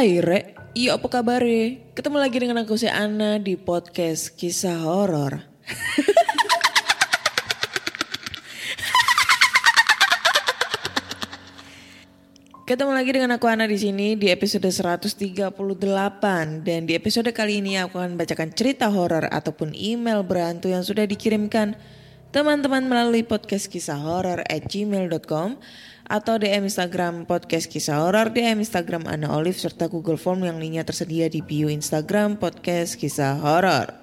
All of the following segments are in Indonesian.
Hai Re, iya apa kabar Ketemu lagi dengan aku si Ana di podcast kisah horor. Ketemu lagi dengan aku Ana di sini di episode 138 dan di episode kali ini aku akan bacakan cerita horor ataupun email berantu yang sudah dikirimkan teman-teman melalui podcast kisah horor at gmail.com atau DM Instagram podcast kisah horor, DM Instagram Ana Olive serta Google Form yang linknya tersedia di bio Instagram podcast kisah horor.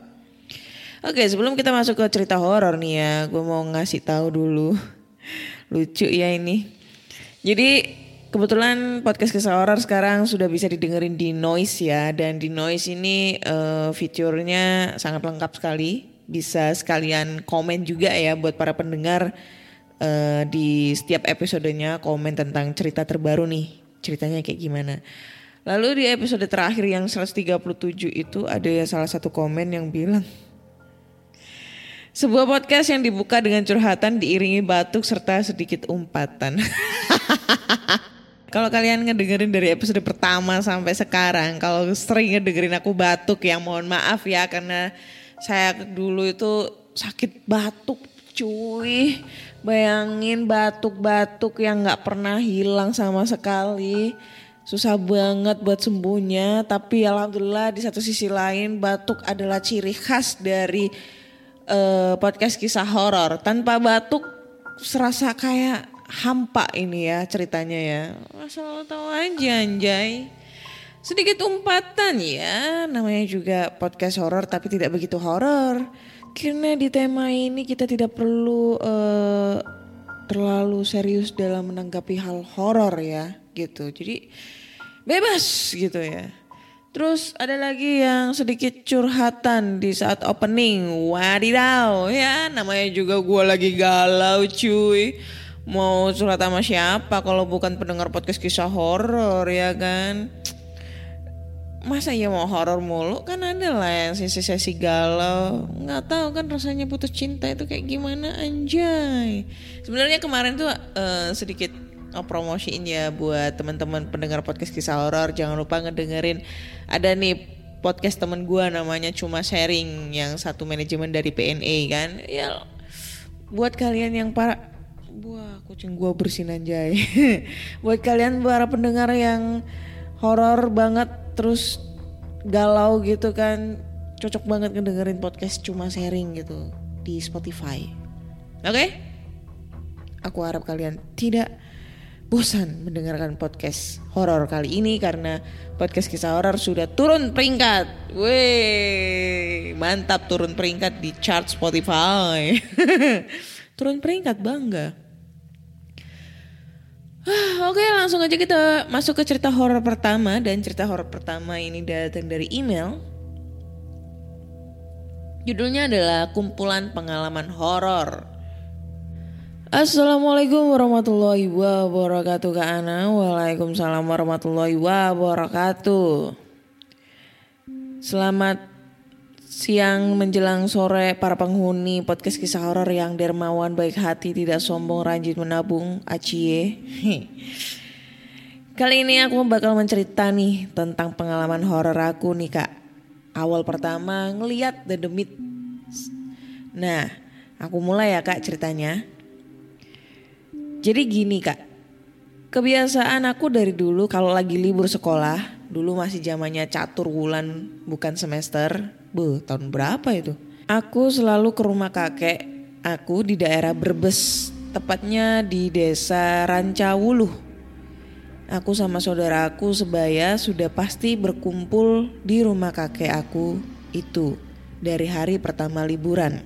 Oke sebelum kita masuk ke cerita horor nih ya, gue mau ngasih tahu dulu lucu ya ini. Jadi kebetulan podcast kisah horor sekarang sudah bisa didengerin di Noise ya dan di Noise ini eh, fiturnya sangat lengkap sekali. Bisa sekalian komen juga ya buat para pendengar eh, di setiap episodenya komen tentang cerita terbaru nih. Ceritanya kayak gimana. Lalu di episode terakhir yang 137 itu ada salah satu komen yang bilang sebuah podcast yang dibuka dengan curhatan diiringi batuk serta sedikit umpatan. Kalau kalian ngedengerin dari episode pertama sampai sekarang, kalau sering ngedengerin aku batuk ya mohon maaf ya karena saya dulu itu sakit batuk cuy. Bayangin batuk-batuk yang nggak pernah hilang sama sekali. Susah banget buat sembuhnya, tapi alhamdulillah di satu sisi lain batuk adalah ciri khas dari eh, podcast kisah horor. Tanpa batuk serasa kayak hampa ini ya ceritanya ya. Asal tahu aja anjay. Sedikit umpatan ya, namanya juga podcast horor tapi tidak begitu horor. Karena di tema ini kita tidak perlu eh, terlalu serius dalam menanggapi hal horor ya gitu. Jadi bebas gitu ya. Terus ada lagi yang sedikit curhatan di saat opening. Wadidaw ya namanya juga gue lagi galau cuy. Mau curhat sama siapa kalau bukan pendengar podcast kisah horor ya kan. Masa ya mau horor mulu? Kan ada lah yang sesi-sesi galau. Nggak tahu kan rasanya putus cinta itu kayak gimana anjay. Sebenarnya kemarin tuh eh, sedikit promosiin ya buat teman-teman pendengar podcast kisah horor. Jangan lupa ngedengerin. Ada nih podcast temen gua namanya cuma sharing yang satu manajemen dari PNA kan? Ya buat kalian yang para wah kucing gua bersin anjay. Buat kalian para pendengar yang horor banget terus galau gitu kan cocok banget ngedengerin podcast cuma sharing gitu di Spotify oke aku harap kalian tidak bosan mendengarkan podcast horor kali ini karena podcast kisah horor sudah turun peringkat. Wih, mantap turun peringkat di chart Spotify. turun peringkat bangga. Oke, langsung aja kita masuk ke cerita horor pertama dan cerita horor pertama ini datang dari email. Judulnya adalah kumpulan pengalaman horor. Assalamualaikum warahmatullahi wabarakatuh Kak Ana Waalaikumsalam warahmatullahi wabarakatuh Selamat siang menjelang sore para penghuni podcast kisah horor yang dermawan baik hati tidak sombong rajin menabung acie. Kali ini aku bakal mencerita nih tentang pengalaman horor aku nih kak. Awal pertama ngeliat The Demit Nah aku mulai ya kak ceritanya. Jadi gini kak, kebiasaan aku dari dulu kalau lagi libur sekolah, dulu masih zamannya catur wulan bukan semester, Beuh, tahun berapa itu? Aku selalu ke rumah kakek aku di daerah Brebes, tepatnya di desa Rancawuluh. Aku sama saudaraku sebaya sudah pasti berkumpul di rumah kakek aku itu dari hari pertama liburan.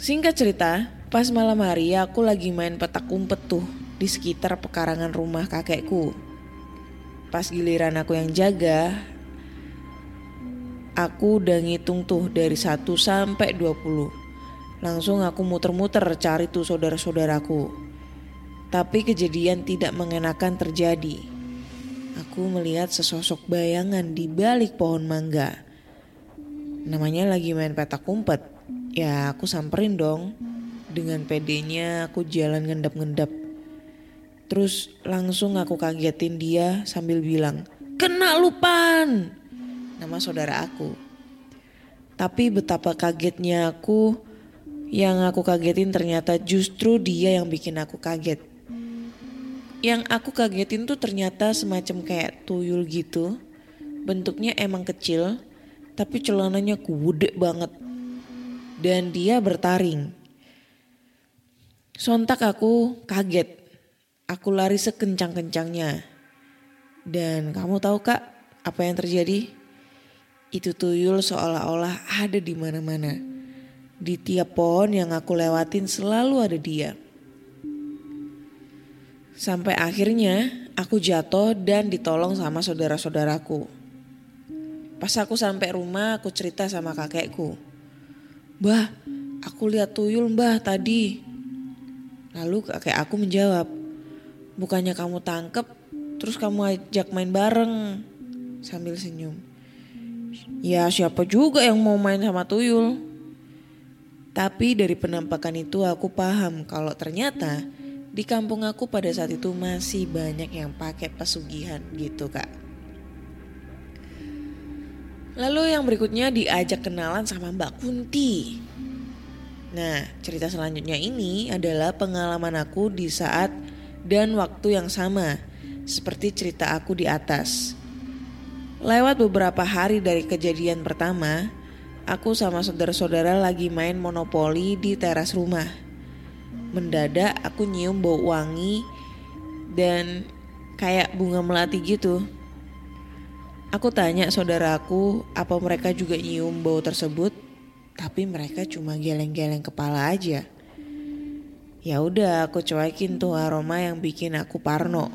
Singkat cerita, pas malam hari aku lagi main petak umpet tuh di sekitar pekarangan rumah kakekku. Pas giliran aku yang jaga, aku udah ngitung tuh dari 1 sampai 20. Langsung aku muter-muter cari tuh saudara-saudaraku. Tapi kejadian tidak mengenakan terjadi. Aku melihat sesosok bayangan di balik pohon mangga. Namanya lagi main petak umpet. Ya aku samperin dong. Dengan pedenya aku jalan ngendap-ngendap. Terus langsung aku kagetin dia sambil bilang, Kena lupan! Nama saudara aku. Tapi betapa kagetnya aku, yang aku kagetin ternyata justru dia yang bikin aku kaget. Yang aku kagetin tuh ternyata semacam kayak tuyul gitu. Bentuknya emang kecil, tapi celananya gede banget. Dan dia bertaring. Sontak aku kaget Aku lari sekencang-kencangnya. Dan kamu tahu kak apa yang terjadi? Itu tuyul seolah-olah ada di mana-mana. Di tiap pohon yang aku lewatin selalu ada dia. Sampai akhirnya aku jatuh dan ditolong sama saudara-saudaraku. Pas aku sampai rumah aku cerita sama kakekku. Mbah, aku lihat tuyul mbah tadi. Lalu kakek aku menjawab, Bukannya kamu tangkep, terus kamu ajak main bareng sambil senyum. Ya siapa juga yang mau main sama tuyul? Tapi dari penampakan itu aku paham kalau ternyata di kampung aku pada saat itu masih banyak yang pakai pesugihan gitu kak. Lalu yang berikutnya diajak kenalan sama Mbak Kunti. Nah cerita selanjutnya ini adalah pengalaman aku di saat dan waktu yang sama, seperti cerita aku di atas. Lewat beberapa hari dari kejadian pertama, aku sama saudara-saudara lagi main monopoli di teras rumah. Mendadak aku nyium bau wangi dan kayak bunga melati gitu. Aku tanya saudaraku apa mereka juga nyium bau tersebut, tapi mereka cuma geleng-geleng kepala aja. Ya udah aku cuekin tuh aroma yang bikin aku parno.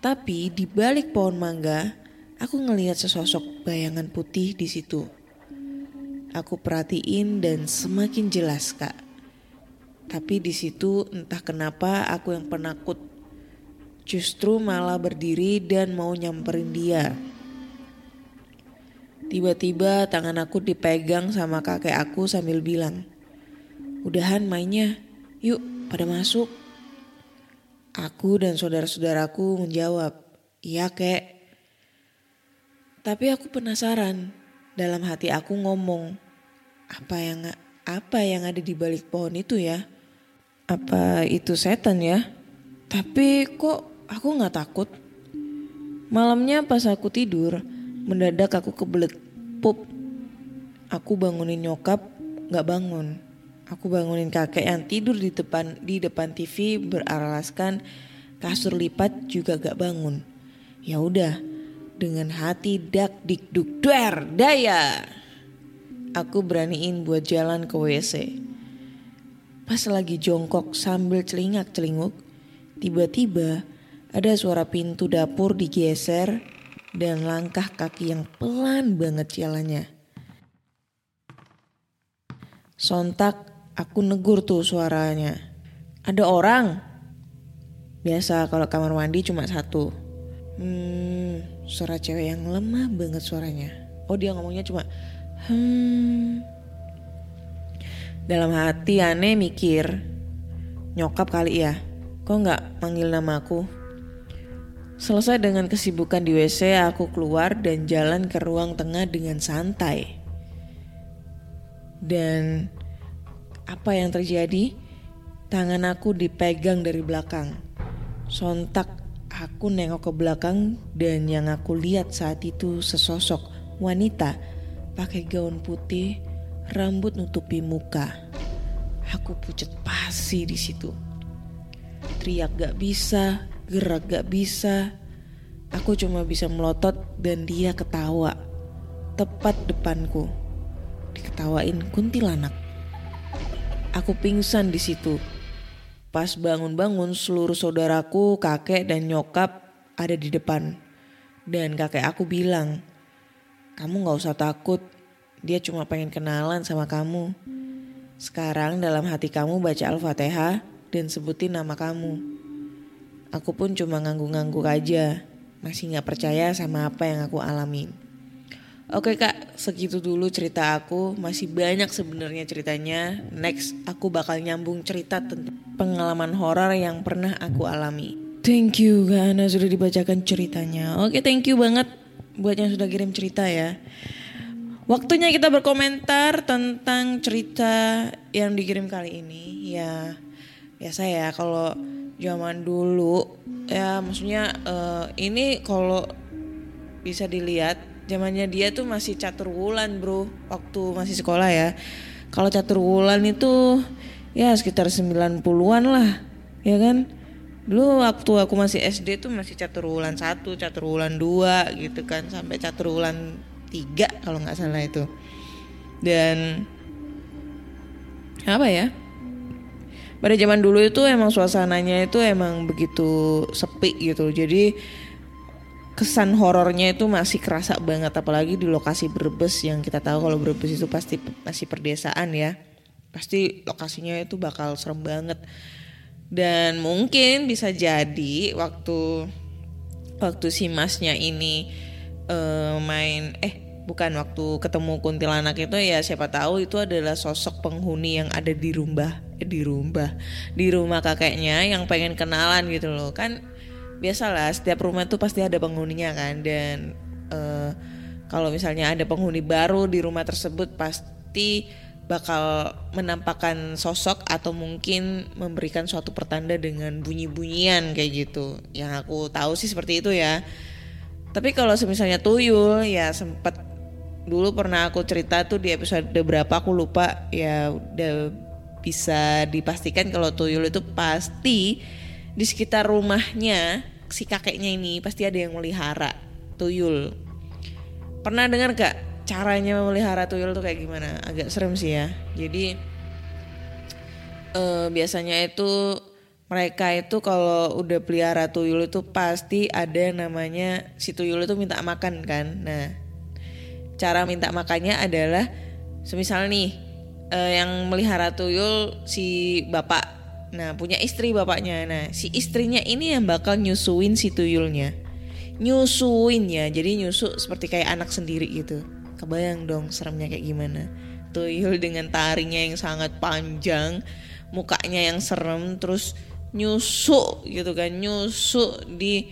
Tapi di balik pohon mangga, aku ngelihat sesosok bayangan putih di situ. Aku perhatiin dan semakin jelas kak. Tapi di situ entah kenapa aku yang penakut. Justru malah berdiri dan mau nyamperin dia. Tiba-tiba tangan aku dipegang sama kakek aku sambil bilang, Udahan mainnya, Yuk, pada masuk. Aku dan saudara-saudaraku menjawab, iya kek. Tapi aku penasaran, dalam hati aku ngomong, apa yang apa yang ada di balik pohon itu ya? Apa itu setan ya? Tapi kok aku nggak takut? Malamnya pas aku tidur, mendadak aku kebelet pup. Aku bangunin nyokap, nggak bangun. Aku bangunin kakek yang tidur di depan di depan TV beralaskan kasur lipat juga gak bangun. Ya udah, dengan hati dak dik duk duer daya. Aku beraniin buat jalan ke WC. Pas lagi jongkok sambil celingak celinguk, tiba-tiba ada suara pintu dapur digeser dan langkah kaki yang pelan banget jalannya. Sontak Aku negur tuh suaranya. Ada orang. Biasa kalau kamar mandi cuma satu. Hmm, suara cewek yang lemah banget suaranya. Oh dia ngomongnya cuma hmm. Dalam hati aneh mikir, nyokap kali ya, kok nggak manggil nama aku? Selesai dengan kesibukan di WC, aku keluar dan jalan ke ruang tengah dengan santai. Dan apa yang terjadi? Tangan aku dipegang dari belakang. Sontak Aku nengok ke belakang dan yang aku lihat saat itu sesosok wanita pakai gaun putih, rambut nutupi muka. Aku pucet pasi di situ. Teriak gak bisa, gerak gak bisa. Aku cuma bisa melotot dan dia ketawa. Tepat depanku. Diketawain kuntilanak. Aku pingsan di situ. Pas bangun-bangun seluruh saudaraku, kakek dan nyokap ada di depan. Dan kakek aku bilang, kamu gak usah takut, dia cuma pengen kenalan sama kamu. Sekarang dalam hati kamu baca Al-Fatihah dan sebutin nama kamu. Aku pun cuma ngangguk-ngangguk aja, masih gak percaya sama apa yang aku alamin. Oke kak, segitu dulu cerita aku. Masih banyak sebenarnya ceritanya. Next, aku bakal nyambung cerita tentang pengalaman horor yang pernah aku alami. Thank you Kak Ana sudah dibacakan ceritanya. Oke, thank you banget buat yang sudah kirim cerita ya. Waktunya kita berkomentar tentang cerita yang dikirim kali ini. Ya, ya kalau zaman dulu ya maksudnya eh, ini kalau bisa dilihat zamannya dia tuh masih catur wulan bro. Waktu masih sekolah ya. Kalau catur wulan itu ya sekitar 90-an lah ya kan? Dulu waktu aku masih SD tuh masih catur wulan satu catur wulan dua gitu kan sampai catur wulan tiga kalau nggak salah itu. Dan apa ya? Pada zaman dulu itu emang suasananya itu emang begitu sepi gitu. Jadi kesan horornya itu masih kerasa banget apalagi di lokasi Brebes yang kita tahu kalau Brebes itu pasti masih perdesaan ya. Pasti lokasinya itu bakal serem banget. Dan mungkin bisa jadi waktu waktu si masnya ini eh, main eh bukan waktu ketemu kuntilanak itu ya siapa tahu itu adalah sosok penghuni yang ada di rumah eh, di rumah di rumah kakeknya yang pengen kenalan gitu loh. Kan biasalah setiap rumah tuh pasti ada penghuninya kan dan eh, kalau misalnya ada penghuni baru di rumah tersebut pasti bakal menampakkan sosok atau mungkin memberikan suatu pertanda dengan bunyi-bunyian kayak gitu. Yang aku tahu sih seperti itu ya. Tapi kalau misalnya tuyul ya sempet dulu pernah aku cerita tuh di episode berapa aku lupa ya udah bisa dipastikan kalau tuyul itu pasti di sekitar rumahnya si kakeknya ini pasti ada yang melihara tuyul. Pernah dengar gak caranya memelihara tuyul tuh kayak gimana? Agak serem sih ya. Jadi eh, biasanya itu mereka itu kalau udah pelihara tuyul itu pasti ada yang namanya si tuyul itu minta makan kan. Nah, cara minta makannya adalah semisal nih eh, yang melihara tuyul si bapak Nah punya istri bapaknya. Nah si istrinya ini yang bakal nyusuin si tuyulnya. Nyusuin ya Jadi nyusu seperti kayak anak sendiri gitu. Kebayang dong seremnya kayak gimana. Tuyul dengan taringnya yang sangat panjang Mukanya yang serem Terus nyusu gitu kan Nyusu di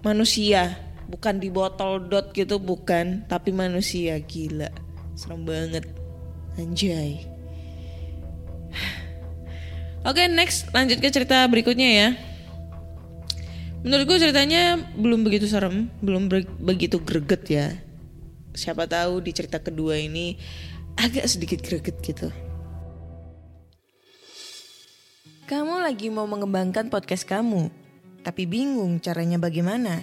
manusia. Bukan di botol dot gitu bukan Tapi manusia. Gila Serem banget. Anjay Oke next lanjut ke cerita berikutnya ya. Menurutku ceritanya belum begitu serem, belum ber- begitu greget ya. Siapa tahu di cerita kedua ini agak sedikit greget gitu. Kamu lagi mau mengembangkan podcast kamu, tapi bingung caranya bagaimana?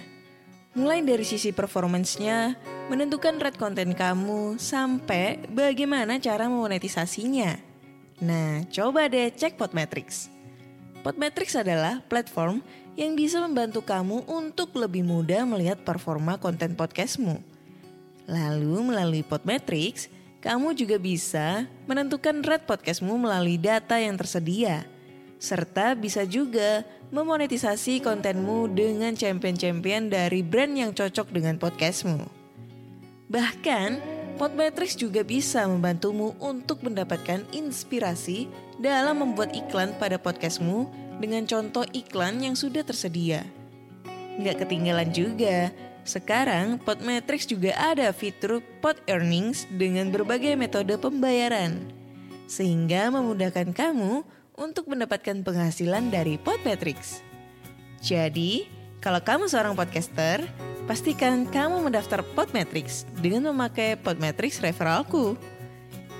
Mulai dari sisi performance-nya, menentukan rate konten kamu, sampai bagaimana cara memonetisasinya. Nah, coba deh cek Podmetrics. Podmetrics adalah platform yang bisa membantu kamu untuk lebih mudah melihat performa konten podcastmu. Lalu melalui Podmetrics, kamu juga bisa menentukan rate podcastmu melalui data yang tersedia. Serta bisa juga memonetisasi kontenmu dengan champion-champion dari brand yang cocok dengan podcastmu. Bahkan, Podmetrics juga bisa membantumu untuk mendapatkan inspirasi dalam membuat iklan pada podcastmu dengan contoh iklan yang sudah tersedia. Nggak ketinggalan juga, sekarang Podmetrics juga ada fitur Pod Earnings dengan berbagai metode pembayaran. Sehingga memudahkan kamu untuk mendapatkan penghasilan dari Podmetrics. Jadi, Kalau kamu seorang podcaster, pastikan kamu mendaftar Podmetrics dengan memakai Podmetrics referralku.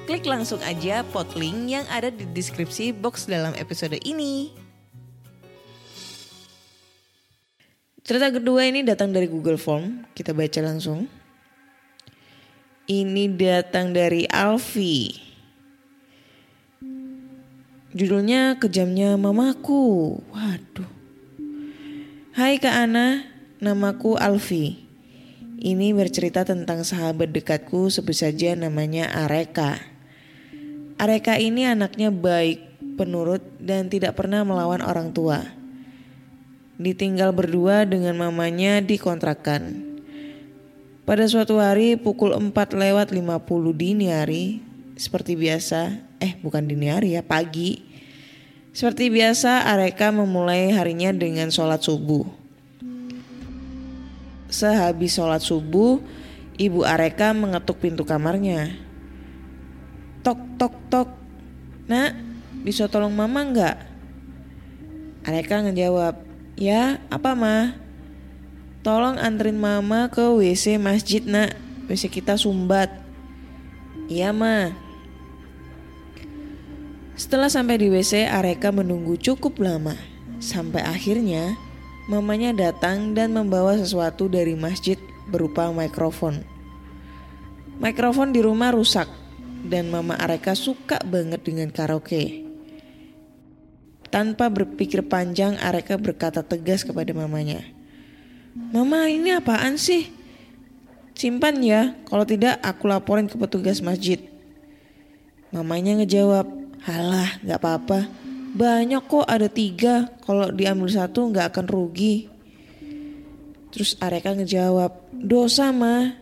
Klik langsung aja podlink yang ada di deskripsi box dalam episode ini. Cerita kedua ini datang dari Google Form, kita baca langsung. Ini datang dari Alfi. Judulnya Kejamnya Mamaku. Waduh. Hai Kak Ana, namaku Alfi. Ini bercerita tentang sahabat dekatku sebut saja namanya Areka. Areka ini anaknya baik, penurut, dan tidak pernah melawan orang tua. Ditinggal berdua dengan mamanya di kontrakan. Pada suatu hari pukul 4 lewat 50 dini hari, seperti biasa, eh bukan dini hari ya, pagi. Seperti biasa, Areka memulai harinya dengan sholat subuh. Sehabis sholat subuh, ibu Areka mengetuk pintu kamarnya. Tok, tok, tok. Nak, bisa tolong mama nggak? Areka ngejawab, ya apa mah? Tolong anterin mama ke WC masjid nak, WC kita sumbat. Iya mah. Setelah sampai di WC, Areka menunggu cukup lama. Sampai akhirnya, mamanya datang dan membawa sesuatu dari masjid berupa mikrofon. Mikrofon di rumah rusak dan mama Areka suka banget dengan karaoke. Tanpa berpikir panjang, Areka berkata tegas kepada mamanya. Mama ini apaan sih? Simpan ya, kalau tidak aku laporin ke petugas masjid. Mamanya ngejawab, halah gak apa-apa. Banyak kok ada tiga, kalau diambil satu gak akan rugi. Terus Areka ngejawab, dosa mah.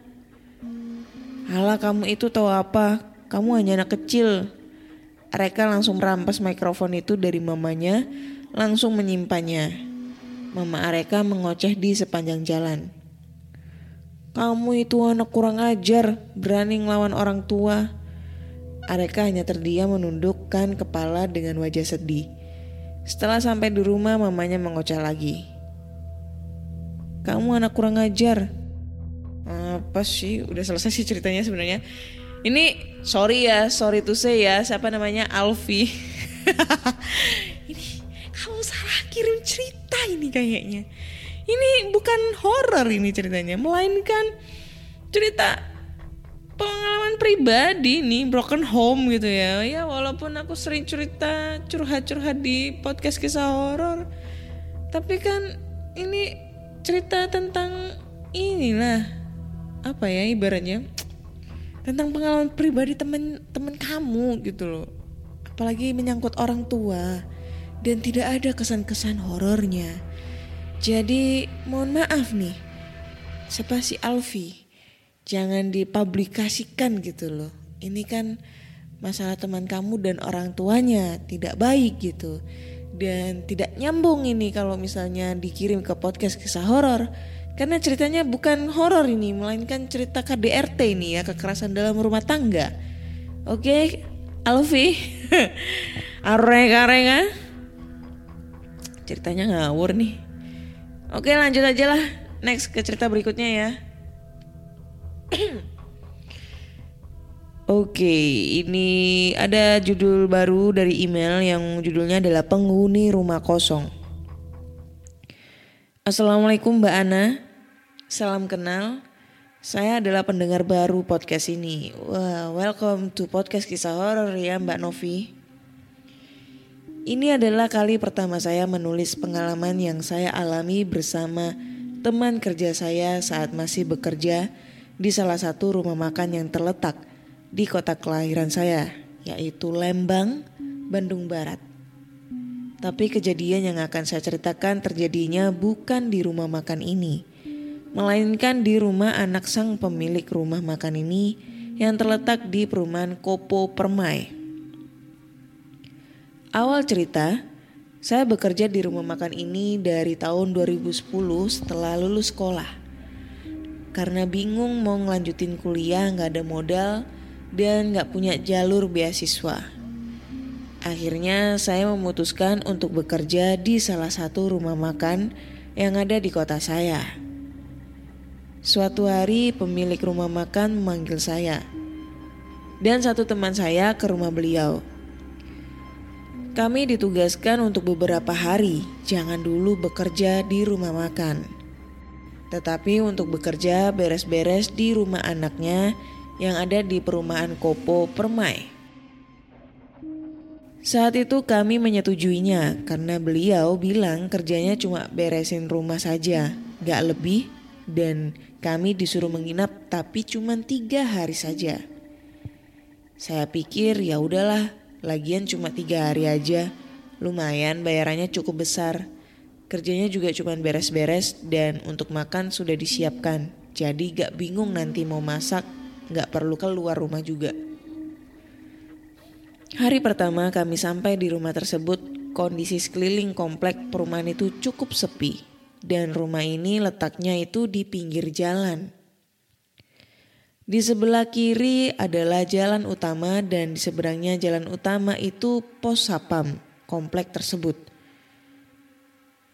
Halah kamu itu tahu apa, kamu hanya anak kecil. Areka langsung merampas mikrofon itu dari mamanya, langsung menyimpannya. Mama Areka mengoceh di sepanjang jalan. Kamu itu anak kurang ajar, berani ngelawan orang tua. Areka hanya terdiam menundukkan kepala dengan wajah sedih. Setelah sampai di rumah, mamanya mengoceh lagi. Kamu anak kurang ajar. Apa sih? Udah selesai sih ceritanya sebenarnya. Ini sorry ya, sorry to say ya. Siapa namanya Alfi? ini kamu salah kirim cerita ini kayaknya. Ini bukan horor ini ceritanya, melainkan cerita pengalaman pribadi nih broken home gitu ya. Ya walaupun aku sering cerita curhat-curhat di podcast kisah horor tapi kan ini cerita tentang inilah apa ya ibaratnya? Tentang pengalaman pribadi temen-temen kamu gitu loh. Apalagi menyangkut orang tua dan tidak ada kesan-kesan horornya. Jadi mohon maaf nih siapa si Alfi jangan dipublikasikan gitu loh. Ini kan masalah teman kamu dan orang tuanya tidak baik gitu. Dan tidak nyambung ini kalau misalnya dikirim ke podcast kisah horor. Karena ceritanya bukan horor ini, melainkan cerita KDRT ini ya, kekerasan dalam rumah tangga. Oke, Alfi. Areka-reka. Ceritanya ngawur nih. Oke, lanjut aja lah. Next ke cerita berikutnya ya. Oke, ini ada judul baru dari email yang judulnya adalah penghuni rumah kosong. Assalamualaikum Mbak Ana, salam kenal. Saya adalah pendengar baru podcast ini. Welcome to podcast kisah horor ya Mbak Novi. Ini adalah kali pertama saya menulis pengalaman yang saya alami bersama teman kerja saya saat masih bekerja di salah satu rumah makan yang terletak di kota kelahiran saya, yaitu Lembang, Bandung Barat. Tapi kejadian yang akan saya ceritakan terjadinya bukan di rumah makan ini, melainkan di rumah anak sang pemilik rumah makan ini yang terletak di perumahan Kopo Permai. Awal cerita, saya bekerja di rumah makan ini dari tahun 2010 setelah lulus sekolah karena bingung mau ngelanjutin kuliah nggak ada modal dan nggak punya jalur beasiswa. Akhirnya saya memutuskan untuk bekerja di salah satu rumah makan yang ada di kota saya. Suatu hari pemilik rumah makan memanggil saya dan satu teman saya ke rumah beliau. Kami ditugaskan untuk beberapa hari, jangan dulu bekerja di rumah makan. Tetapi untuk bekerja beres-beres di rumah anaknya yang ada di perumahan Kopo Permai. Saat itu kami menyetujuinya karena beliau bilang kerjanya cuma beresin rumah saja, gak lebih, dan kami disuruh menginap tapi cuma tiga hari saja. Saya pikir ya udahlah, lagian cuma tiga hari aja, lumayan bayarannya cukup besar. Kerjanya juga cuma beres-beres dan untuk makan sudah disiapkan. Jadi gak bingung nanti mau masak, gak perlu keluar rumah juga. Hari pertama kami sampai di rumah tersebut, kondisi sekeliling komplek perumahan itu cukup sepi. Dan rumah ini letaknya itu di pinggir jalan. Di sebelah kiri adalah jalan utama dan di seberangnya jalan utama itu pos sapam komplek tersebut.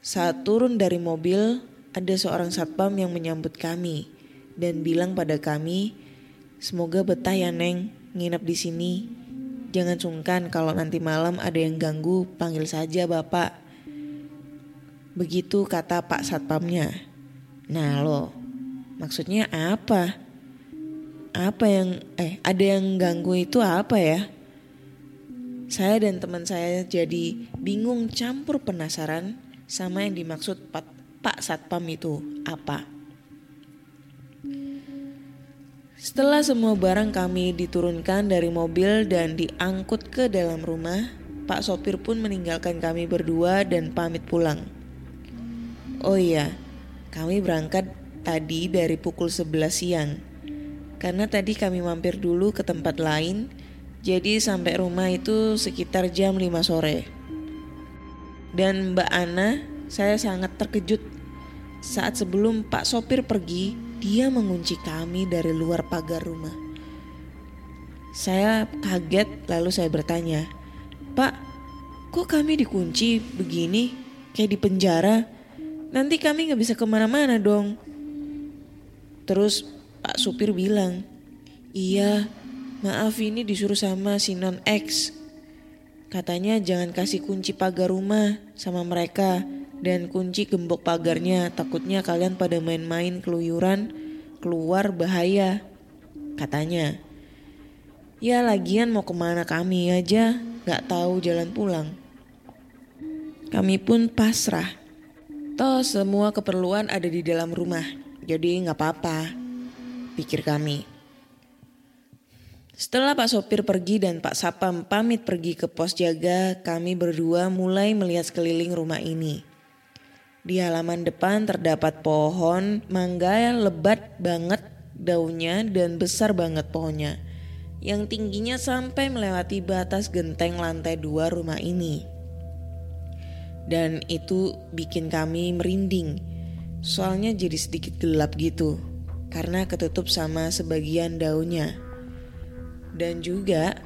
Saat turun dari mobil, ada seorang satpam yang menyambut kami dan bilang pada kami, "Semoga betah ya, Neng, nginep di sini. Jangan sungkan kalau nanti malam ada yang ganggu, panggil saja Bapak." Begitu kata Pak Satpamnya. Nah, lo, maksudnya apa? Apa yang eh ada yang ganggu itu apa ya? Saya dan teman saya jadi bingung campur penasaran sama yang dimaksud Pak, Pak Satpam itu apa. Setelah semua barang kami diturunkan dari mobil dan diangkut ke dalam rumah, Pak sopir pun meninggalkan kami berdua dan pamit pulang. Oh iya, kami berangkat tadi dari pukul 11 siang. Karena tadi kami mampir dulu ke tempat lain, jadi sampai rumah itu sekitar jam 5 sore. Dan Mbak Ana, saya sangat terkejut saat sebelum Pak sopir pergi, dia mengunci kami dari luar pagar rumah. Saya kaget lalu saya bertanya, Pak, kok kami dikunci begini kayak di penjara? Nanti kami nggak bisa ke mana-mana dong. Terus Pak supir bilang, iya maaf ini disuruh sama si non X. Katanya jangan kasih kunci pagar rumah sama mereka. Dan kunci gembok pagarnya takutnya kalian pada main-main keluyuran keluar bahaya. Katanya ya lagian mau ke mana kami aja? Nggak tahu jalan pulang. Kami pun pasrah. Toh semua keperluan ada di dalam rumah. Jadi nggak apa-apa pikir kami setelah Pak Sopir pergi dan Pak Sapam pamit pergi ke pos jaga, kami berdua mulai melihat sekeliling rumah ini. Di halaman depan terdapat pohon mangga yang lebat banget daunnya dan besar banget pohonnya. Yang tingginya sampai melewati batas genteng lantai dua rumah ini. Dan itu bikin kami merinding. Soalnya jadi sedikit gelap gitu. Karena ketutup sama sebagian daunnya. Dan juga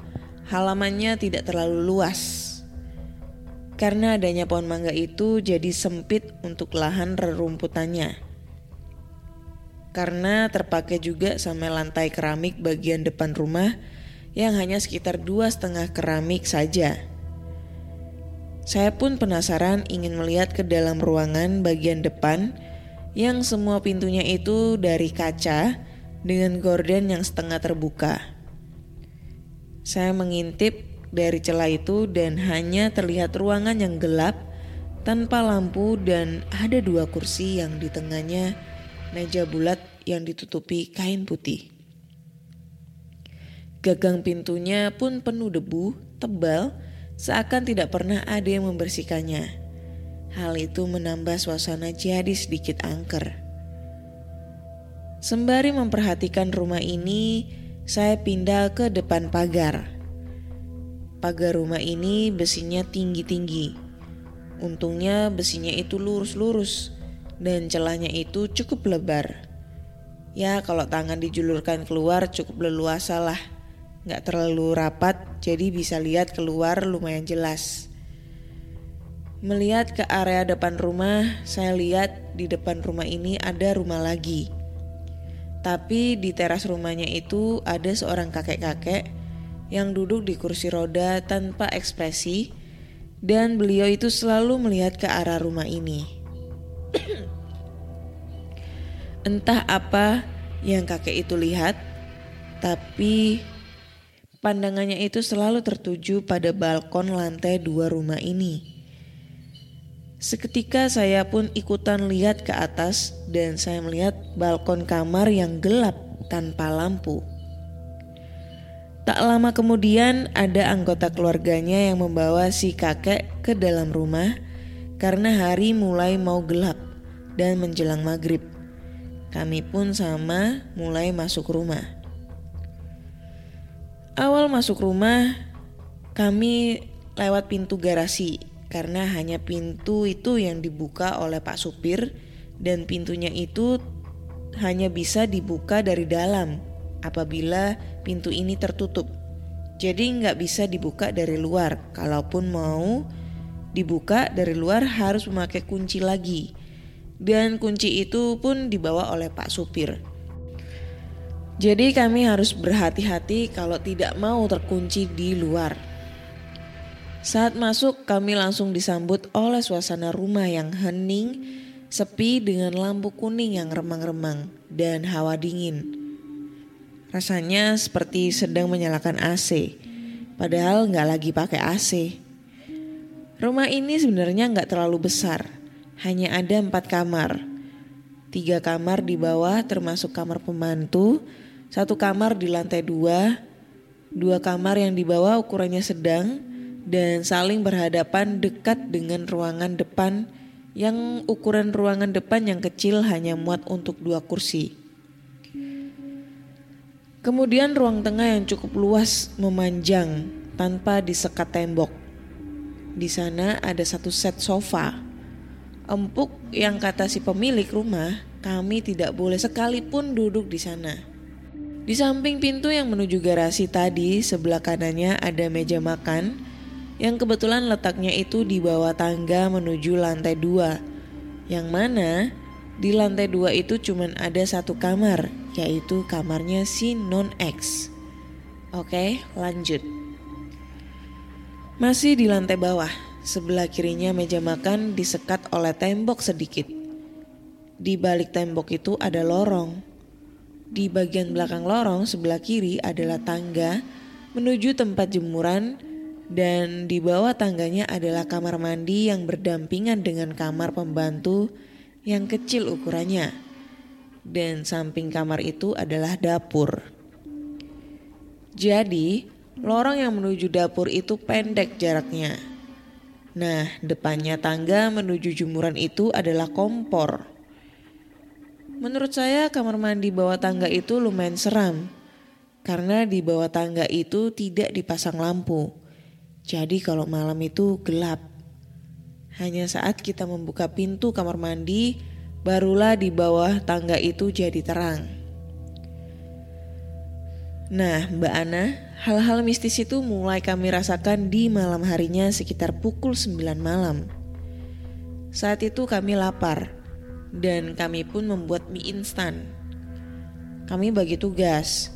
halamannya tidak terlalu luas karena adanya pohon mangga itu jadi sempit untuk lahan rerumputannya. Karena terpakai juga sama lantai keramik bagian depan rumah yang hanya sekitar dua setengah keramik saja. Saya pun penasaran ingin melihat ke dalam ruangan bagian depan yang semua pintunya itu dari kaca dengan gorden yang setengah terbuka. Saya mengintip dari celah itu dan hanya terlihat ruangan yang gelap tanpa lampu dan ada dua kursi yang di tengahnya meja bulat yang ditutupi kain putih. Gagang pintunya pun penuh debu tebal seakan tidak pernah ada yang membersihkannya. Hal itu menambah suasana jadi sedikit angker. Sembari memperhatikan rumah ini, saya pindah ke depan pagar. Pagar rumah ini besinya tinggi-tinggi. Untungnya besinya itu lurus-lurus dan celahnya itu cukup lebar. Ya kalau tangan dijulurkan keluar cukup leluasa lah. Gak terlalu rapat jadi bisa lihat keluar lumayan jelas. Melihat ke area depan rumah, saya lihat di depan rumah ini ada rumah lagi. Tapi di teras rumahnya itu ada seorang kakek-kakek yang duduk di kursi roda tanpa ekspresi dan beliau itu selalu melihat ke arah rumah ini. Entah apa yang kakek itu lihat, tapi pandangannya itu selalu tertuju pada balkon lantai dua rumah ini. Seketika saya pun ikutan lihat ke atas dan saya melihat balkon kamar yang gelap tanpa lampu. Tak lama kemudian ada anggota keluarganya yang membawa si kakek ke dalam rumah karena hari mulai mau gelap dan menjelang maghrib. Kami pun sama mulai masuk rumah. Awal masuk rumah, kami lewat pintu garasi karena hanya pintu itu yang dibuka oleh Pak Supir dan pintunya itu hanya bisa dibuka dari dalam apabila pintu ini tertutup. Jadi nggak bisa dibuka dari luar. Kalaupun mau dibuka dari luar harus memakai kunci lagi. Dan kunci itu pun dibawa oleh Pak Supir. Jadi kami harus berhati-hati kalau tidak mau terkunci di luar. Saat masuk, kami langsung disambut oleh suasana rumah yang hening, sepi dengan lampu kuning yang remang-remang dan hawa dingin. Rasanya seperti sedang menyalakan AC, padahal nggak lagi pakai AC. Rumah ini sebenarnya nggak terlalu besar, hanya ada empat kamar. Tiga kamar di bawah termasuk kamar pembantu, satu kamar di lantai dua, dua kamar yang di bawah ukurannya sedang, dan saling berhadapan dekat dengan ruangan depan yang ukuran ruangan depan yang kecil hanya muat untuk dua kursi. Kemudian ruang tengah yang cukup luas memanjang tanpa disekat tembok. Di sana ada satu set sofa. Empuk yang kata si pemilik rumah, kami tidak boleh sekalipun duduk di sana. Di samping pintu yang menuju garasi tadi, sebelah kanannya ada meja makan yang kebetulan letaknya itu di bawah tangga menuju lantai dua. Yang mana di lantai dua itu cuma ada satu kamar, yaitu kamarnya si non-X. Oke, lanjut. Masih di lantai bawah, sebelah kirinya meja makan disekat oleh tembok sedikit. Di balik tembok itu ada lorong. Di bagian belakang lorong sebelah kiri adalah tangga menuju tempat jemuran dan di bawah tangganya adalah kamar mandi yang berdampingan dengan kamar pembantu yang kecil ukurannya. Dan samping kamar itu adalah dapur. Jadi, lorong yang menuju dapur itu pendek jaraknya. Nah, depannya tangga menuju jemuran itu adalah kompor. Menurut saya kamar mandi bawah tangga itu lumayan seram. Karena di bawah tangga itu tidak dipasang lampu jadi kalau malam itu gelap. Hanya saat kita membuka pintu kamar mandi, barulah di bawah tangga itu jadi terang. Nah, Mbak Ana, hal-hal mistis itu mulai kami rasakan di malam harinya sekitar pukul 9 malam. Saat itu kami lapar dan kami pun membuat mie instan. Kami bagi tugas.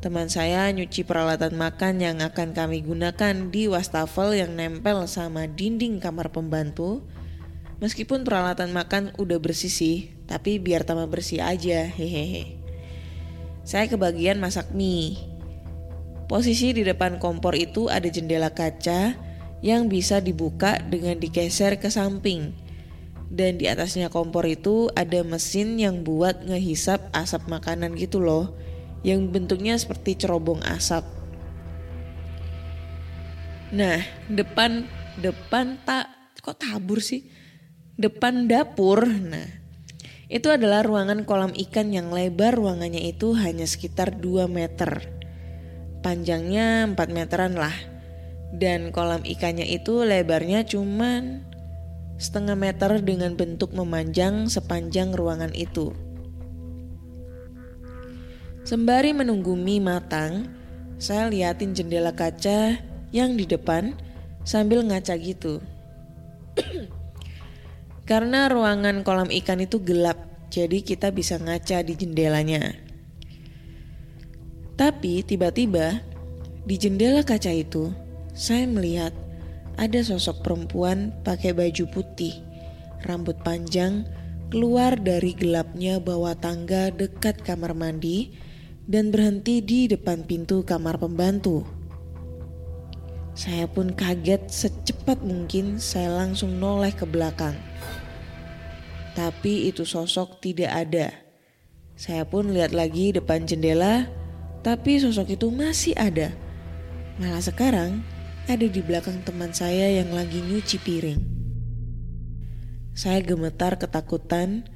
Teman saya nyuci peralatan makan yang akan kami gunakan di wastafel yang nempel sama dinding kamar pembantu. Meskipun peralatan makan udah bersih sih, tapi biar tambah bersih aja, hehehe. Saya kebagian masak mie. Posisi di depan kompor itu ada jendela kaca yang bisa dibuka dengan digeser ke samping. Dan di atasnya kompor itu ada mesin yang buat ngehisap asap makanan gitu loh yang bentuknya seperti cerobong asap. Nah, depan depan tak kok tabur sih? Depan dapur. Nah, itu adalah ruangan kolam ikan yang lebar ruangannya itu hanya sekitar 2 meter. Panjangnya 4 meteran lah. Dan kolam ikannya itu lebarnya cuman setengah meter dengan bentuk memanjang sepanjang ruangan itu. Sembari menunggu mie matang, saya liatin jendela kaca yang di depan sambil ngaca gitu. Karena ruangan kolam ikan itu gelap, jadi kita bisa ngaca di jendelanya. Tapi tiba-tiba di jendela kaca itu, saya melihat ada sosok perempuan pakai baju putih, rambut panjang, keluar dari gelapnya bawah tangga dekat kamar mandi dan berhenti di depan pintu kamar pembantu. Saya pun kaget secepat mungkin saya langsung noleh ke belakang. Tapi itu sosok tidak ada. Saya pun lihat lagi depan jendela, tapi sosok itu masih ada. Malah sekarang ada di belakang teman saya yang lagi nyuci piring. Saya gemetar ketakutan,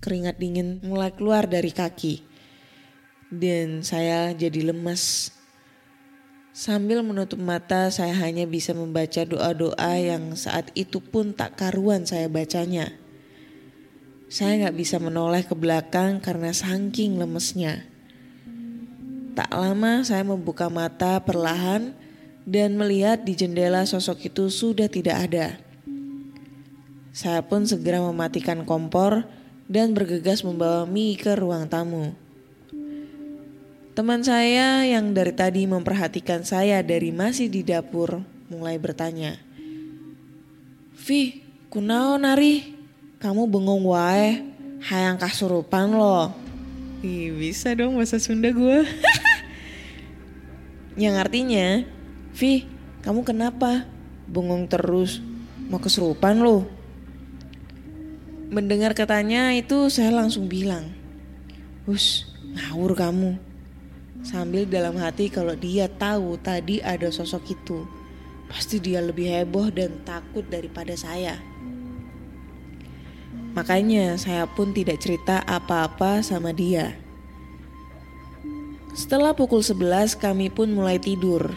keringat dingin mulai keluar dari kaki. Dan saya jadi lemas. Sambil menutup mata, saya hanya bisa membaca doa-doa yang saat itu pun tak karuan saya bacanya. Saya nggak bisa menoleh ke belakang karena saking lemesnya. Tak lama saya membuka mata perlahan dan melihat di jendela sosok itu sudah tidak ada. Saya pun segera mematikan kompor dan bergegas membawa mie ke ruang tamu. Teman saya yang dari tadi memperhatikan saya dari masih di dapur mulai bertanya. Vi, kunao nari? Kamu bengong wae, hayang kasurupan lo. Ih, bisa dong bahasa Sunda gue. yang artinya, Vi, kamu kenapa? Bengong terus, mau kesurupan lo? Mendengar katanya itu saya langsung bilang, Hus, ngawur kamu. Sambil dalam hati kalau dia tahu tadi ada sosok itu, pasti dia lebih heboh dan takut daripada saya. Makanya saya pun tidak cerita apa-apa sama dia. Setelah pukul 11 kami pun mulai tidur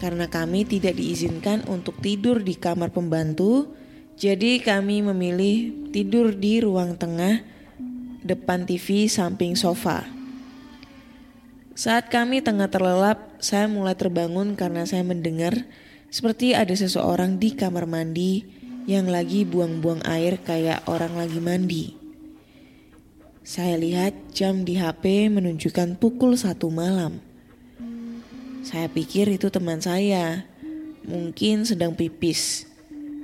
karena kami tidak diizinkan untuk tidur di kamar pembantu, jadi kami memilih tidur di ruang tengah depan TV samping sofa. Saat kami tengah terlelap, saya mulai terbangun karena saya mendengar seperti ada seseorang di kamar mandi yang lagi buang-buang air kayak orang lagi mandi. Saya lihat jam di HP menunjukkan pukul satu malam. Saya pikir itu teman saya, mungkin sedang pipis.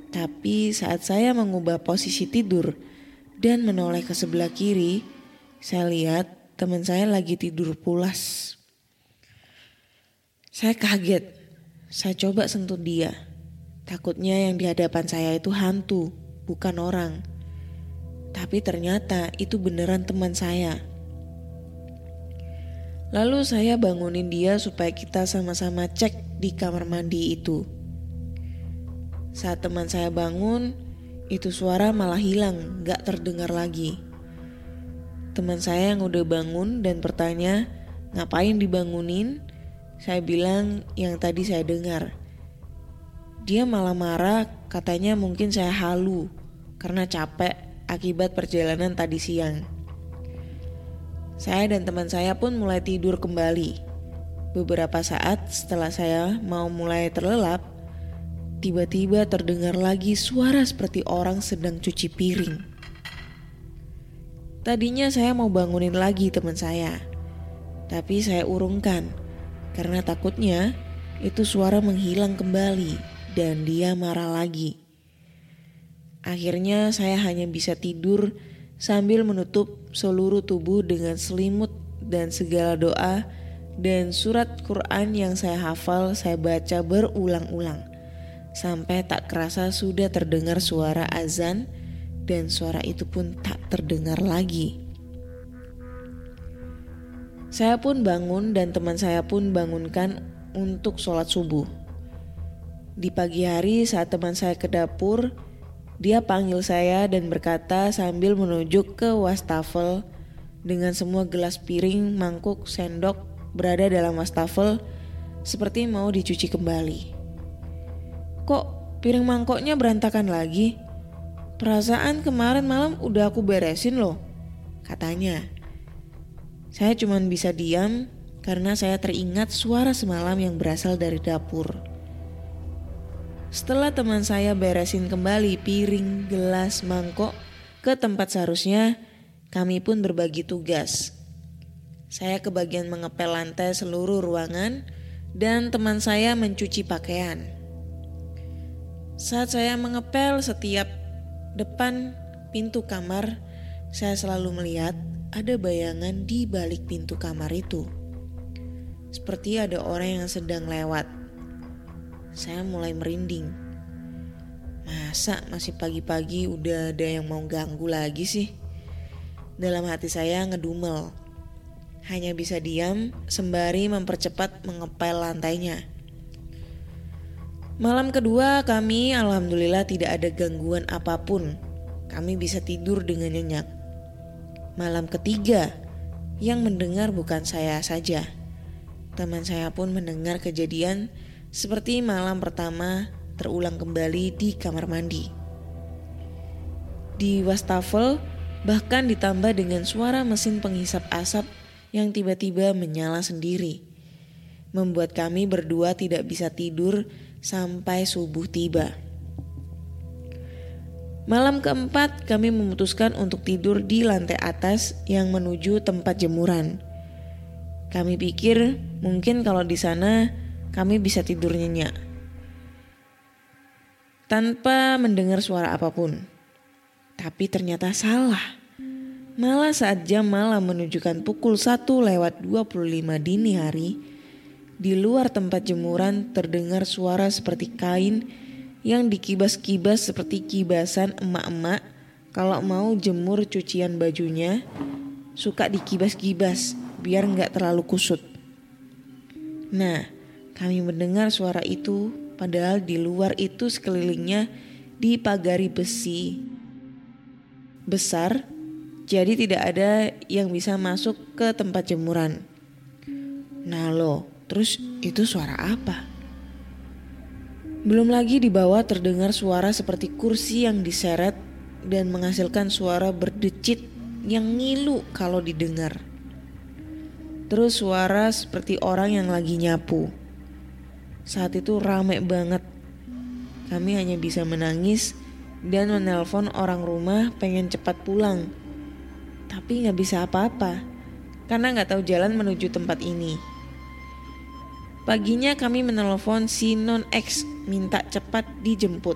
Tapi saat saya mengubah posisi tidur dan menoleh ke sebelah kiri, saya lihat teman saya lagi tidur pulas. Saya kaget. Saya coba sentuh dia. Takutnya yang di hadapan saya itu hantu, bukan orang. Tapi ternyata itu beneran teman saya. Lalu saya bangunin dia supaya kita sama-sama cek di kamar mandi itu. Saat teman saya bangun, itu suara malah hilang, gak terdengar lagi. Teman saya yang udah bangun dan bertanya, ngapain dibangunin? Saya bilang yang tadi saya dengar. Dia malah marah, katanya mungkin saya halu karena capek akibat perjalanan tadi siang. Saya dan teman saya pun mulai tidur kembali. Beberapa saat setelah saya mau mulai terlelap, tiba-tiba terdengar lagi suara seperti orang sedang cuci piring. Tadinya saya mau bangunin lagi teman saya, tapi saya urungkan karena takutnya itu suara menghilang kembali dan dia marah lagi. Akhirnya saya hanya bisa tidur sambil menutup seluruh tubuh dengan selimut dan segala doa dan surat Quran yang saya hafal saya baca berulang-ulang sampai tak kerasa sudah terdengar suara azan dan suara itu pun tak terdengar lagi. Saya pun bangun dan teman saya pun bangunkan untuk sholat subuh. Di pagi hari saat teman saya ke dapur, dia panggil saya dan berkata sambil menunjuk ke wastafel dengan semua gelas piring, mangkuk, sendok berada dalam wastafel seperti mau dicuci kembali. Kok piring mangkoknya berantakan lagi? Perasaan kemarin malam udah aku beresin loh, katanya. Saya cuma bisa diam karena saya teringat suara semalam yang berasal dari dapur. Setelah teman saya beresin kembali piring, gelas, mangkok ke tempat seharusnya, kami pun berbagi tugas. Saya kebagian mengepel lantai seluruh ruangan dan teman saya mencuci pakaian. Saat saya mengepel setiap depan pintu kamar, saya selalu melihat ada bayangan di balik pintu kamar itu. Seperti ada orang yang sedang lewat. Saya mulai merinding. Masa masih pagi-pagi udah ada yang mau ganggu lagi sih? Dalam hati saya ngedumel. Hanya bisa diam sembari mempercepat mengepel lantainya. Malam kedua kami alhamdulillah tidak ada gangguan apa pun. Kami bisa tidur dengan nyenyak. Malam ketiga, yang mendengar bukan saya saja. Teman saya pun mendengar kejadian seperti malam pertama terulang kembali di kamar mandi. Di wastafel bahkan ditambah dengan suara mesin penghisap asap yang tiba-tiba menyala sendiri. Membuat kami berdua tidak bisa tidur sampai subuh tiba. Malam keempat kami memutuskan untuk tidur di lantai atas yang menuju tempat jemuran. Kami pikir mungkin kalau di sana kami bisa tidur nyenyak. Tanpa mendengar suara apa pun. Tapi ternyata salah. Malah saat jam malam menunjukkan pukul 1 lewat 25 dini hari, di luar tempat jemuran terdengar suara seperti kain yang dikibas-kibas seperti kibasan emak-emak kalau mau jemur cucian bajunya, suka dikibas-kibas biar nggak terlalu kusut. Nah, kami mendengar suara itu padahal di luar itu sekelilingnya dipagari besi besar jadi tidak ada yang bisa masuk ke tempat jemuran. Nah lo, terus itu suara apa? Belum lagi di bawah terdengar suara seperti kursi yang diseret dan menghasilkan suara berdecit yang ngilu kalau didengar. Terus suara seperti orang yang lagi nyapu. Saat itu rame banget. Kami hanya bisa menangis dan menelpon orang rumah pengen cepat pulang. Tapi nggak bisa apa-apa karena nggak tahu jalan menuju tempat ini. Paginya kami menelpon si non X minta cepat dijemput.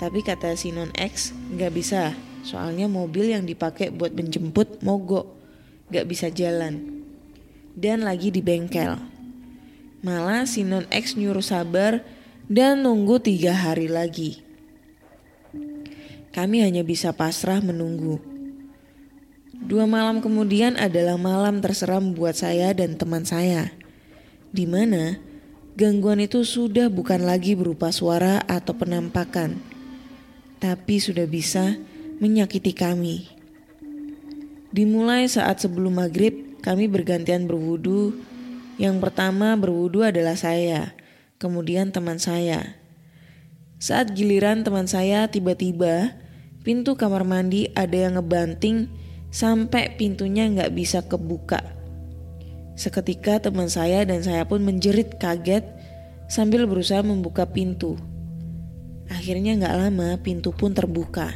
Tapi kata si non X nggak bisa, soalnya mobil yang dipakai buat menjemput mogok, nggak bisa jalan dan lagi di bengkel. Malah si non X nyuruh sabar dan nunggu tiga hari lagi. Kami hanya bisa pasrah menunggu. Dua malam kemudian adalah malam terseram buat saya dan teman saya. Di mana gangguan itu sudah bukan lagi berupa suara atau penampakan, tapi sudah bisa menyakiti kami. Dimulai saat sebelum maghrib, kami bergantian berwudu. Yang pertama berwudu adalah saya, kemudian teman saya. Saat giliran teman saya tiba-tiba pintu kamar mandi ada yang ngebanting sampai pintunya nggak bisa kebuka. Seketika teman saya dan saya pun menjerit kaget sambil berusaha membuka pintu. Akhirnya nggak lama pintu pun terbuka.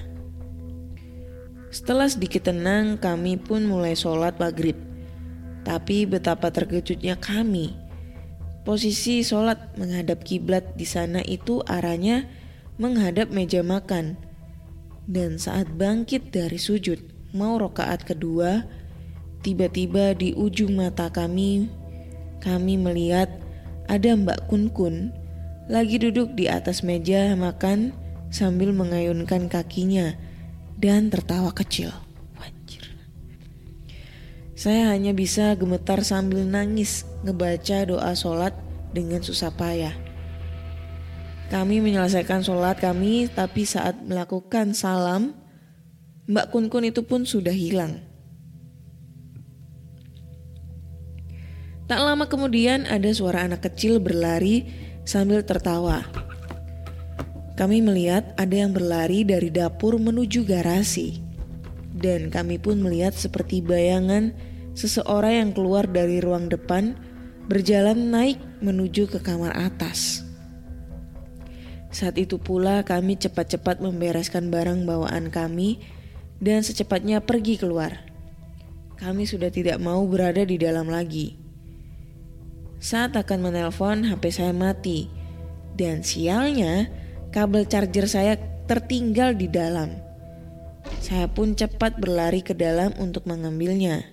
Setelah sedikit tenang, kami pun mulai sholat maghrib. Tapi betapa terkejutnya kami. Posisi sholat menghadap kiblat di sana itu arahnya menghadap meja makan. Dan saat bangkit dari sujud, mau rokaat kedua, tiba-tiba di ujung mata kami, kami melihat ada Mbak Kun Kun lagi duduk di atas meja makan sambil mengayunkan kakinya dan tertawa kecil. Wajir. Saya hanya bisa gemetar sambil nangis ngebaca doa sholat dengan susah payah. Kami menyelesaikan sholat kami tapi saat melakukan salam Mbak Kun Kun itu pun sudah hilang. Tak lama kemudian ada suara anak kecil berlari sambil tertawa. Kami melihat ada yang berlari dari dapur menuju garasi. Dan kami pun melihat seperti bayangan seseorang yang keluar dari ruang depan berjalan naik menuju ke kamar atas. Saat itu pula kami cepat-cepat membereskan barang bawaan kami dan secepatnya pergi keluar. Kami sudah tidak mau berada di dalam lagi. Saat akan menelpon, HP saya mati. Dan sialnya, kabel charger saya tertinggal di dalam. Saya pun cepat berlari ke dalam untuk mengambilnya.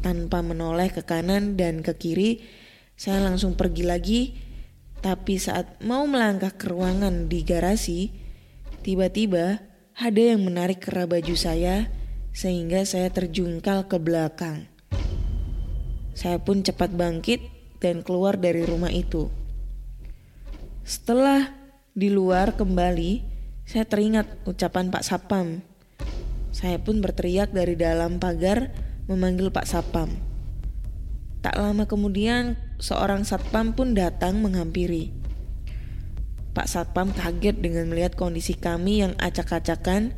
Tanpa menoleh ke kanan dan ke kiri, saya langsung pergi lagi. Tapi saat mau melangkah ke ruangan di garasi, tiba-tiba ada yang menarik kera baju saya sehingga saya terjungkal ke belakang. Saya pun cepat bangkit dan keluar dari rumah itu. Setelah di luar kembali, saya teringat ucapan Pak Sapam. Saya pun berteriak dari dalam pagar memanggil Pak Sapam. Tak lama kemudian seorang satpam pun datang menghampiri. Pak Satpam kaget dengan melihat kondisi kami yang acak-acakan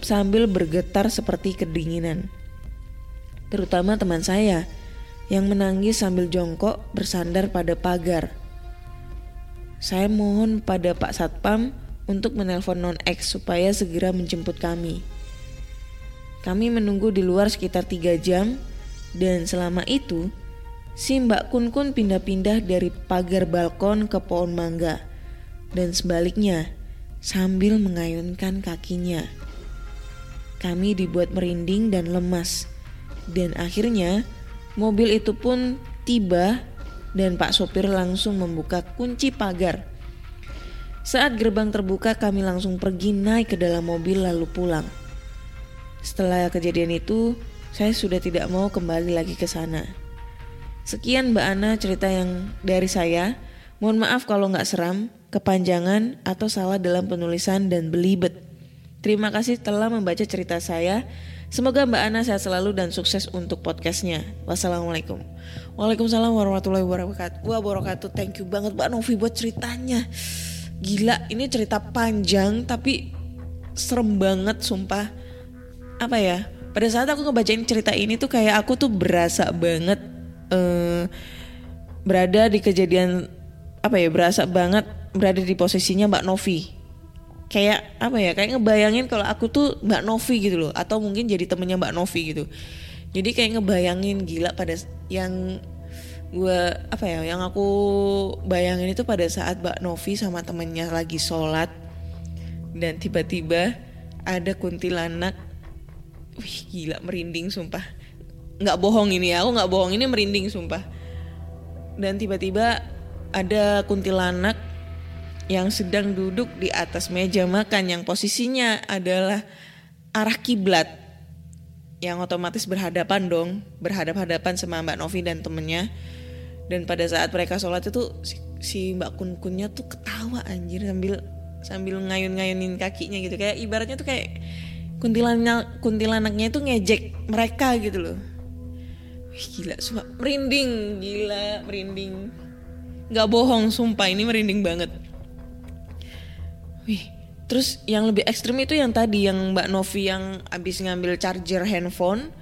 sambil bergetar seperti kedinginan. Terutama teman saya yang menangis sambil jongkok bersandar pada pagar. Saya mohon pada Pak Satpam untuk menelpon non X supaya segera menjemput kami. Kami menunggu di luar sekitar tiga jam dan selama itu si Mbak Kun Kun pindah-pindah dari pagar balkon ke pohon mangga dan sebaliknya sambil mengayunkan kakinya. Kami dibuat merinding dan lemas dan akhirnya mobil itu pun tiba dan Pak sopir langsung membuka kunci pagar. Saat gerbang terbuka kami langsung pergi naik ke dalam mobil lalu pulang. Setelah kejadian itu, saya sudah tidak mau kembali lagi ke sana. Sekian Mbak Ana cerita yang dari saya. Mohon maaf kalau nggak seram, kepanjangan, atau salah dalam penulisan dan belibet. Terima kasih telah membaca cerita saya. Semoga Mbak Ana sehat selalu dan sukses untuk podcastnya. Wassalamualaikum. Waalaikumsalam warahmatullahi wabarakatuh. Thank you banget Mbak Novi buat ceritanya. Gila, ini cerita panjang tapi serem banget sumpah. Apa ya? Pada saat aku ngebacain cerita ini tuh kayak aku tuh berasa banget eh berada di kejadian apa ya? Berasa banget berada di posisinya Mbak Novi kayak apa ya kayak ngebayangin kalau aku tuh Mbak Novi gitu loh atau mungkin jadi temennya Mbak Novi gitu. Jadi kayak ngebayangin gila pada yang gue apa ya yang aku bayangin itu pada saat Mbak Novi sama temennya lagi sholat dan tiba-tiba ada kuntilanak. Wih gila merinding sumpah. Nggak bohong ini ya aku nggak bohong ini merinding sumpah. Dan tiba-tiba ada kuntilanak yang sedang duduk di atas meja makan yang posisinya adalah arah kiblat yang otomatis berhadapan dong berhadap-hadapan sama Mbak Novi dan temennya. Dan pada saat mereka sholat itu si, si Mbak Kun Kunnya tuh ketawa anjir sambil sambil ngayun-ngayunin kakinya gitu. Kayak ibaratnya tuh kayak kuntilanak kuntilanaknya itu ngejek mereka gitu loh. Wih, gila sumpah. Merinding gila merinding. Nggak bohong sumpah ini merinding banget Wih, terus yang lebih ekstrim itu yang tadi yang Mbak Novi yang abis ngambil charger handphone,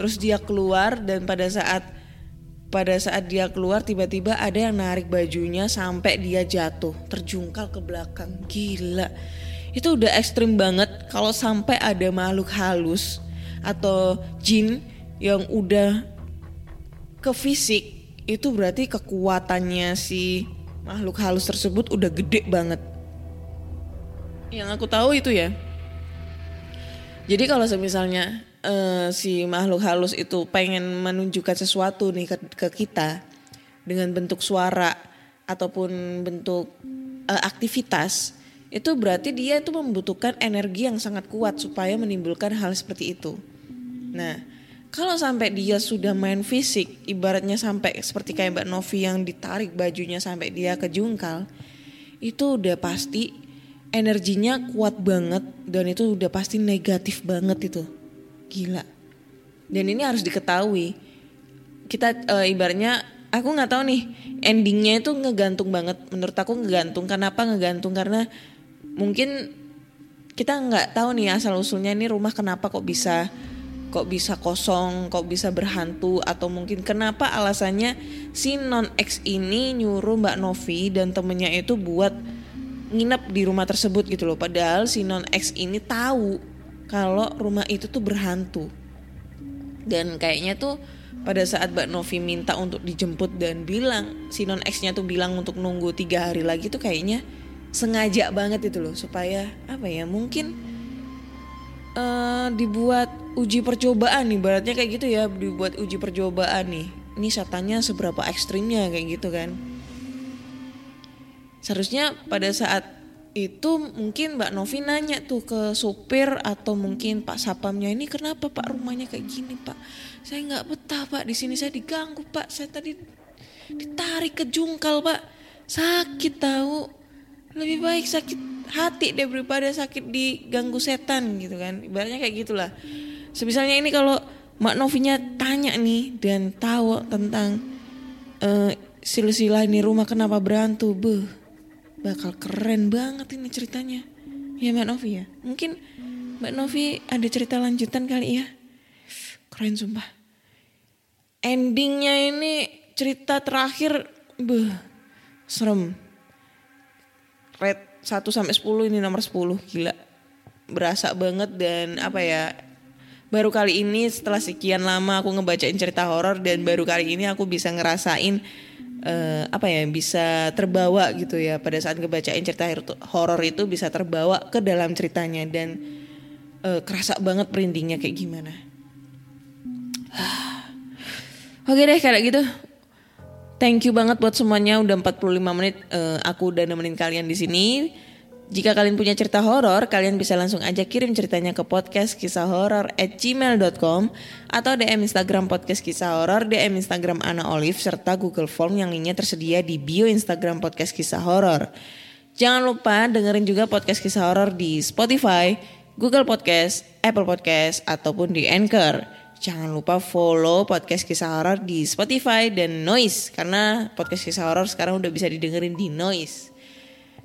terus dia keluar dan pada saat pada saat dia keluar tiba-tiba ada yang narik bajunya sampai dia jatuh, terjungkal ke belakang. Gila. Itu udah ekstrim banget kalau sampai ada makhluk halus atau jin yang udah ke fisik itu berarti kekuatannya si makhluk halus tersebut udah gede banget yang aku tahu itu ya. Jadi kalau misalnya uh, si makhluk halus itu pengen menunjukkan sesuatu nih ke, ke kita dengan bentuk suara ataupun bentuk uh, aktivitas, itu berarti dia itu membutuhkan energi yang sangat kuat supaya menimbulkan hal seperti itu. Nah, kalau sampai dia sudah main fisik, ibaratnya sampai seperti kayak Mbak Novi yang ditarik bajunya sampai dia kejungkal, itu udah pasti energinya kuat banget dan itu udah pasti negatif banget itu. Gila. Dan ini harus diketahui. Kita e, ibaratnya aku nggak tahu nih endingnya itu ngegantung banget. Menurut aku ngegantung. Kenapa ngegantung? Karena mungkin kita nggak tahu nih asal usulnya ini rumah kenapa kok bisa kok bisa kosong kok bisa berhantu atau mungkin kenapa alasannya si non X ini nyuruh Mbak Novi dan temennya itu buat nginep di rumah tersebut gitu loh. Padahal si non X ini tahu kalau rumah itu tuh berhantu. Dan kayaknya tuh pada saat Mbak Novi minta untuk dijemput dan bilang si non X-nya tuh bilang untuk nunggu tiga hari lagi tuh kayaknya sengaja banget itu loh supaya apa ya mungkin eh, dibuat uji percobaan nih baratnya kayak gitu ya dibuat uji percobaan nih ini setannya seberapa ekstrimnya kayak gitu kan seharusnya pada saat itu mungkin Mbak Novi nanya tuh ke supir atau mungkin Pak Sapamnya ini kenapa Pak rumahnya kayak gini Pak? Saya nggak betah Pak. Di sini saya diganggu Pak. Saya tadi ditarik ke jungkal Pak. Sakit tahu. Lebih baik sakit hati daripada sakit diganggu setan gitu kan. Ibaratnya kayak gitulah. Semisalnya ini kalau Mbak Novinya tanya nih dan tahu tentang eh, silsilah ini rumah kenapa berantu beh bakal keren banget ini ceritanya. Ya Mbak Novi ya? Mungkin Mbak Novi ada cerita lanjutan kali ya? Keren sumpah. Endingnya ini cerita terakhir beh serem. Rate 1 sampai 10 ini nomor 10 gila. Berasa banget dan apa ya baru kali ini setelah sekian lama aku ngebacain cerita horor dan baru kali ini aku bisa ngerasain eh, apa ya bisa terbawa gitu ya pada saat ngebacain cerita horor itu bisa terbawa ke dalam ceritanya dan eh, kerasa banget perindingnya kayak gimana. Oke deh kayak gitu. Thank you banget buat semuanya udah 45 menit eh, aku udah nemenin kalian di sini. Jika kalian punya cerita horor, kalian bisa langsung aja kirim ceritanya ke podcast kisah horor at gmail.com atau DM Instagram podcast kisah horor, DM Instagram Ana Olive, serta Google Form yang linknya tersedia di bio Instagram podcast kisah horor. Jangan lupa dengerin juga podcast kisah horor di Spotify, Google Podcast, Apple Podcast, ataupun di Anchor. Jangan lupa follow podcast kisah horor di Spotify dan Noise karena podcast kisah horor sekarang udah bisa didengerin di Noise.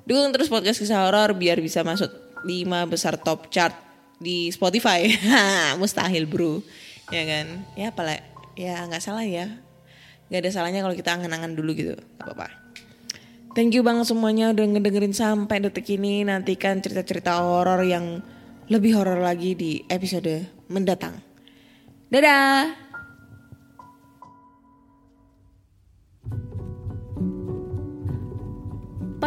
Dukung terus podcast kisah horor biar bisa masuk 5 besar top chart di Spotify. Mustahil bro. Ya kan? Ya apalah ya nggak salah ya. Gak ada salahnya kalau kita angan-angan dulu gitu. Gak apa-apa. Thank you banget semuanya udah ngedengerin sampai detik ini. Nantikan cerita-cerita horor yang lebih horor lagi di episode mendatang. Dadah.